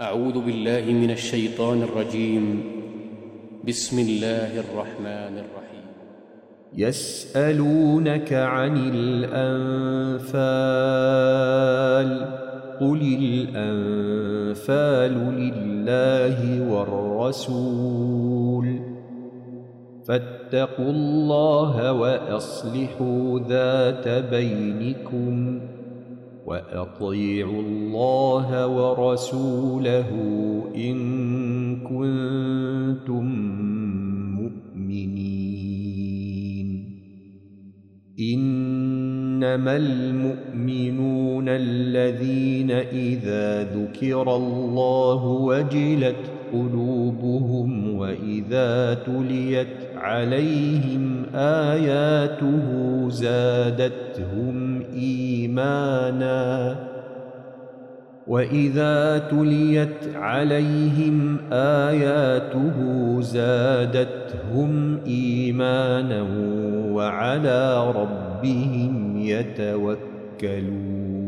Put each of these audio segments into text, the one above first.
أعوذ بالله من الشيطان الرجيم. بسم الله الرحمن الرحيم. يسألونك عن الأنفال قل الأنفال لله والرسول. فاتقوا الله وأصلحوا ذات بينكم. وأطيعوا الله ورسوله إن كنتم مؤمنين. إنما المؤمنون الذين إذا ذكر الله وجلت قلوبهم وإذا تليت عليهم آياته زادتهم إيمانا. وإذا تليت عليهم آياته زادتهم إيمانا وعلى ربهم يتوكلون.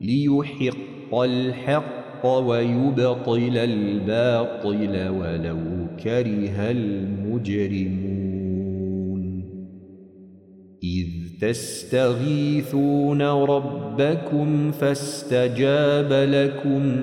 ليحق الحق ويبطل الباطل ولو كره المجرمون. إذ تستغيثون ربكم فاستجاب لكم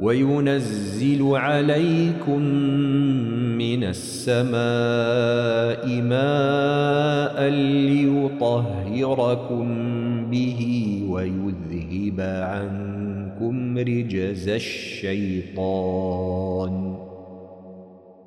وينزل عليكم من السماء ماء ليطهركم به ويذهب عنكم رجز الشيطان.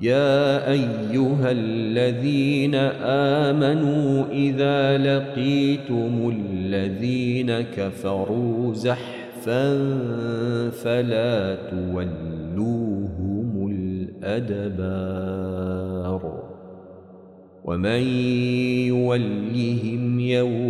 يا أيها الذين آمنوا إذا لقيتم الذين كفروا زحفا فلا تولوهم الأدبار ومن يولهم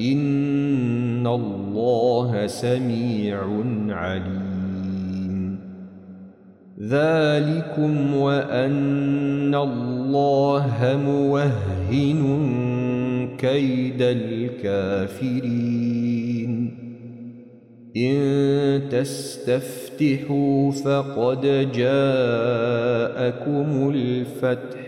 إن الله سميع عليم ذلكم وأن الله موهب مهن كيد الكافرين إن تستفتحوا فقد جاءكم الفتح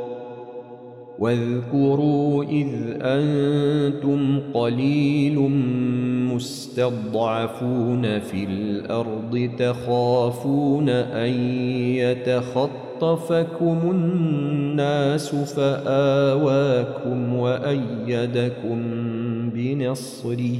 واذكروا إذ أنتم قليل مستضعفون في الأرض تخافون أن يتخطفكم الناس فآواكم وأيدكم بنصره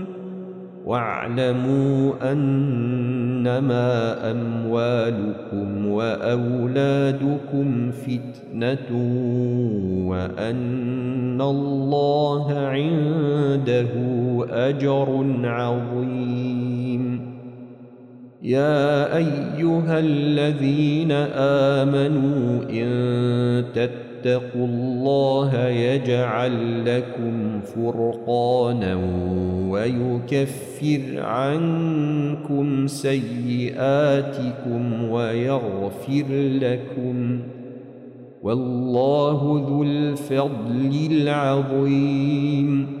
واعلموا أنما أموالكم وأولادكم فتنة وأن الله عنده أجر عظيم. يا أيها الذين آمنوا إن تتقوا واتقوا الله يجعل لكم فرقانا ويكفر عنكم سيئاتكم ويغفر لكم والله ذو الفضل العظيم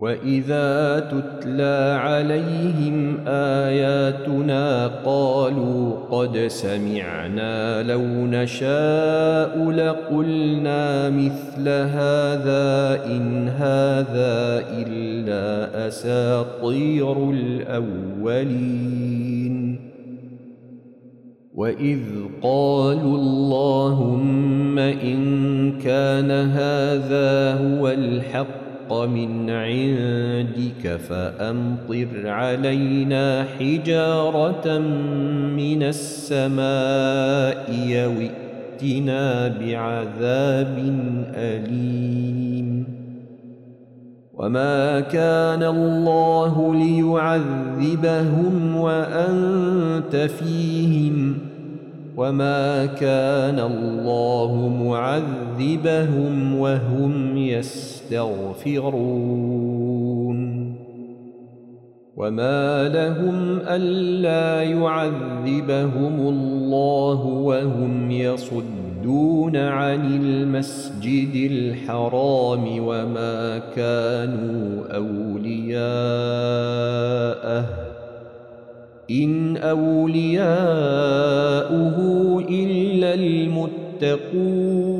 وإذا تتلى عليهم آياتنا قالوا قد سمعنا لو نشاء لقلنا مثل هذا إن هذا إلا أساطير الأولين وإذ قالوا اللهم إن كان هذا هو الحق الحق من عندك فأمطر علينا حجارة من السماء يوئتنا بعذاب أليم. وما كان الله ليعذبهم وأنت فيهم. وما كان الله معذبهم وهم يستغفرون. وما لهم ألا يعذبهم الله وهم يصدون عن المسجد الحرام وما كانوا أولياءه. إن أولياؤه إلا المتقون.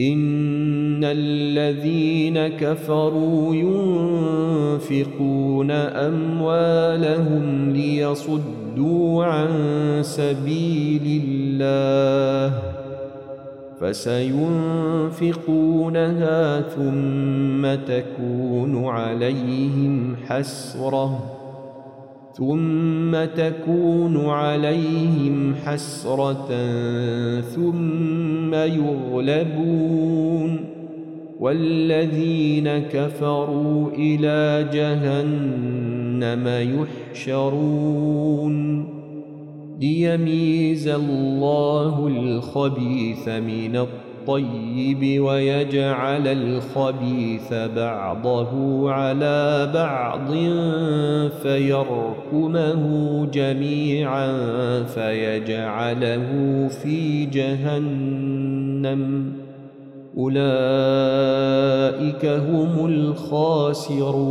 إن الذين كفروا ينفقون أموالهم ليصدوا عن سبيل الله فسينفقونها ثم تكون عليهم حسره ثم تكون عليهم حسرة ثم يغلبون والذين كفروا إلى جهنم يحشرون ليميز الله الخبيث من الطيب الطيب ويجعل الخبيث بعضه على بعض فيركمه جميعا فيجعله في جهنم. أولئك هم الخاسرون.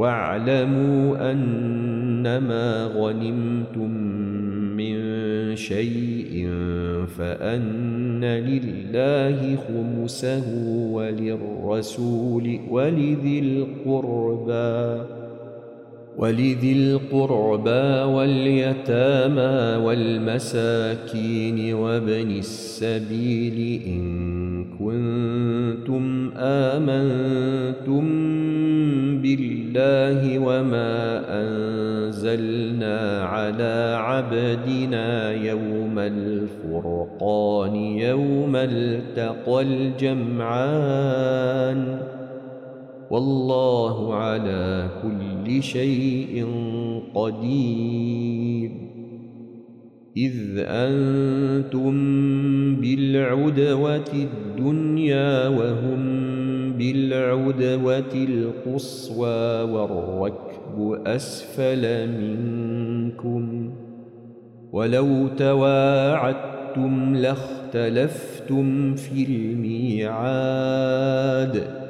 واعلموا أنما غنمتم من شيء فأن لله خمسه وللرسول ولذي القربى ولذي القربى واليتامى والمساكين وابن السبيل إن كنتم آمنتم بالله وما أنزلنا على عبدنا يوم الفرقان يوم التقى الجمعان والله على كل شيء قدير. إذ أنتم بالعدوة الدنيا وهم بالعدوة القصوى والركب أسفل منكم. ولو تواعدتم لاختلفتم في الميعاد.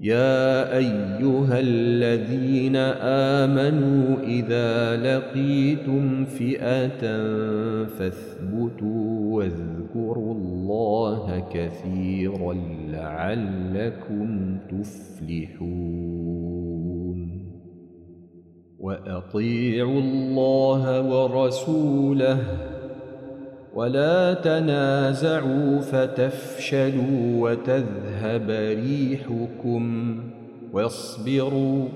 يا أيها الذين آمنوا إذا لقيتم فئة فاثبتوا واذكروا الله كثيرا لعلكم تفلحون. وأطيعوا الله ورسوله ولا تنازعوا فتفشلوا وتذهب ريحكم واصبروا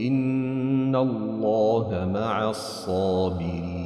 إن الله مع الصابرين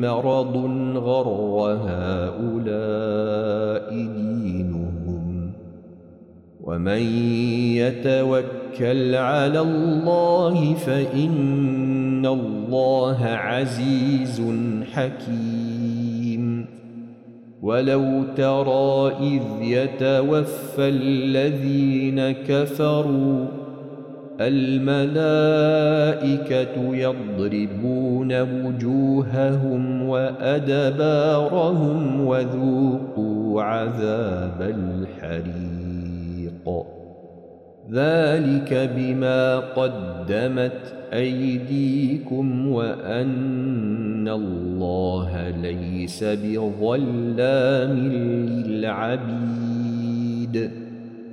مرض غر هؤلاء دينهم. ومن يتوكل على الله فإن الله عزيز حكيم. ولو ترى إذ يتوفى الذين كفروا الملائكة يضربون وجوههم وأدبارهم وذوقوا عذاب الحريق. ذلك بما قدمت أيديكم وأن الله ليس بظلام للعبيد.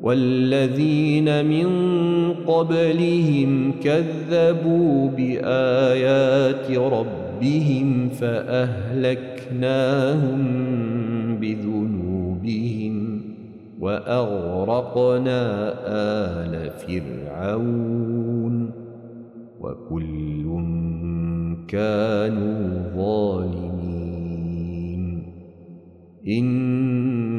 والذين من قبلهم كذبوا بآيات ربهم فأهلكناهم بذنوبهم وأغرقنا آل فرعون وكل كانوا ظالمين إن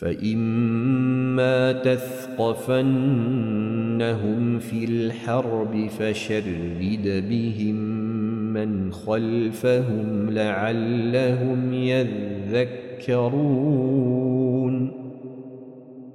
فإما تثقفنهم في الحرب فشرد بهم من خلفهم لعلهم يذكرون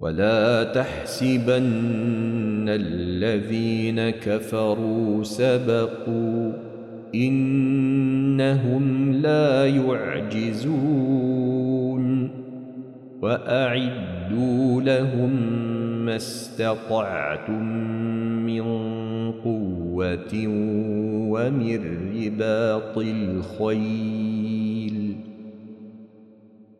ولا تحسبن الذين كفروا سبقوا إنهم لا يعجزون وأعدوا لهم ما استطعتم من قوة ومن رباط الخيل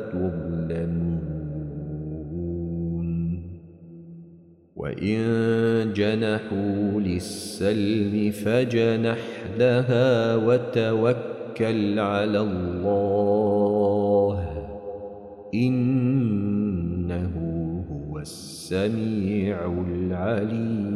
تظلمون. وإن جنحوا للسلم فجنح لها وتوكل على الله. إن السميع العليم.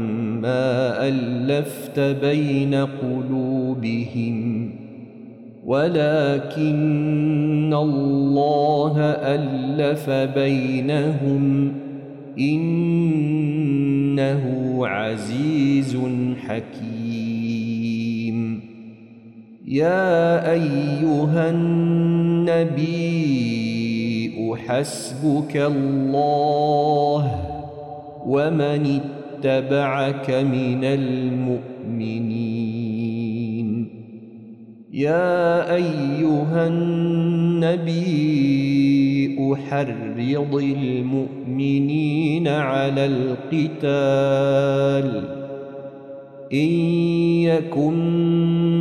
ما ألفت بين قلوبهم ولكن الله ألف بينهم إنه عزيز حكيم يا أيها النبي حسبك الله ومن اتبعك من المؤمنين. يا أيها النبي أحرض المؤمنين على القتال. إن يكن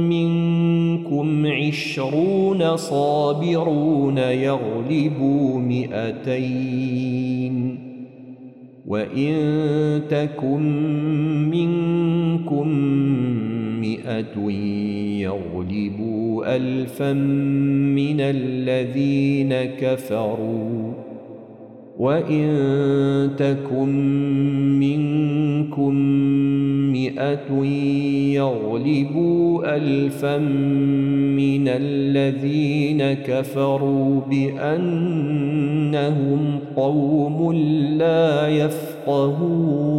منكم عشرون صابرون يغلبوا مئتين. وإن تكن منكم مئة يغلبوا ألفا من الذين كفروا وإن تكن منكم مئة يغلبوا ألفا من الذين كفروا بأنهم قوم لا يفقهون.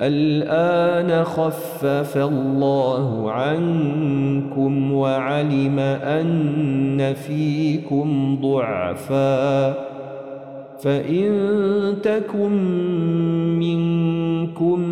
الآن خفف الله عنكم وعلم أن فيكم ضعفاً. فإن تكن منكم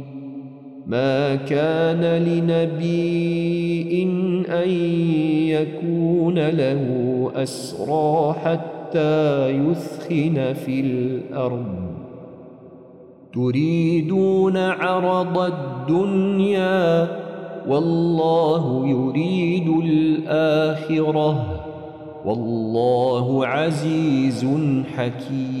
ما كان لنبي أن يكون له أسرى حتى يثخن في الأرض. تريدون عرض الدنيا والله يريد الآخرة. والله عزيز حكيم.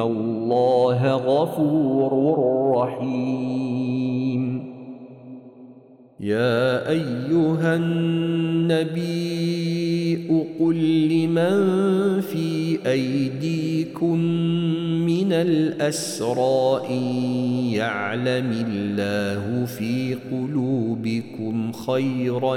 الله غفور رحيم يا أيها النبي قل لمن في أيديكم من الأسرى إن يعلم الله في قلوبكم خيرا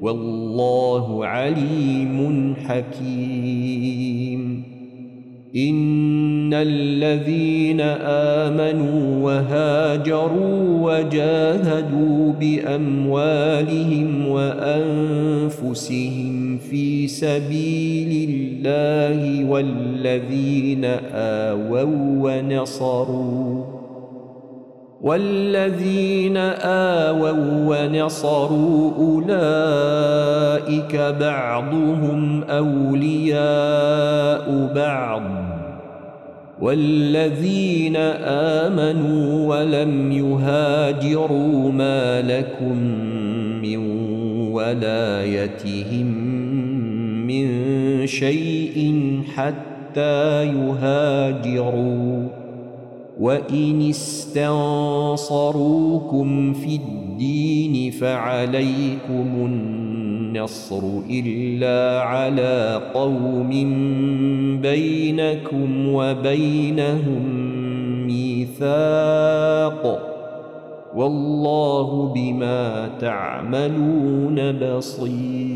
والله عليم حكيم. إن الذين آمنوا وهاجروا وجاهدوا بأموالهم وأنفسهم في سبيل الله والذين آووا ونصروا والذين آووا ونصروا أولئك بعضهم أولياء بعض. والذين آمنوا ولم يهاجروا ما لكم من ولايتهم من شيء حتى يهاجروا. وإن استنصروكم في الدين فعليكم النصر إلا على قوم بينكم وبينهم ميثاق والله بما تعملون بصير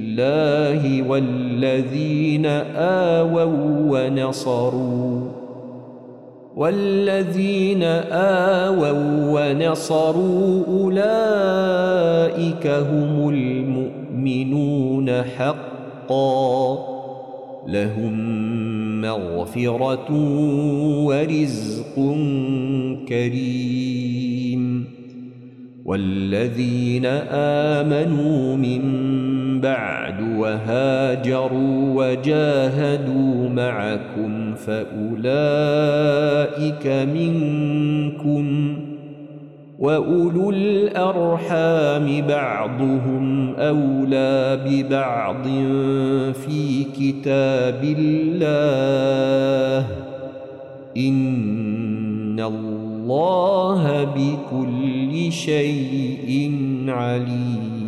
الله والذين آووا ونصروا والذين آووا ونصروا أولئك هم المؤمنون حقا لهم مغفرة ورزق كريم والذين آمنوا من بعد وهاجروا وجاهدوا معكم فأولئك منكم وأولو الأرحام بعضهم أولى ببعض في كتاب الله إن الله بكل شيء عليم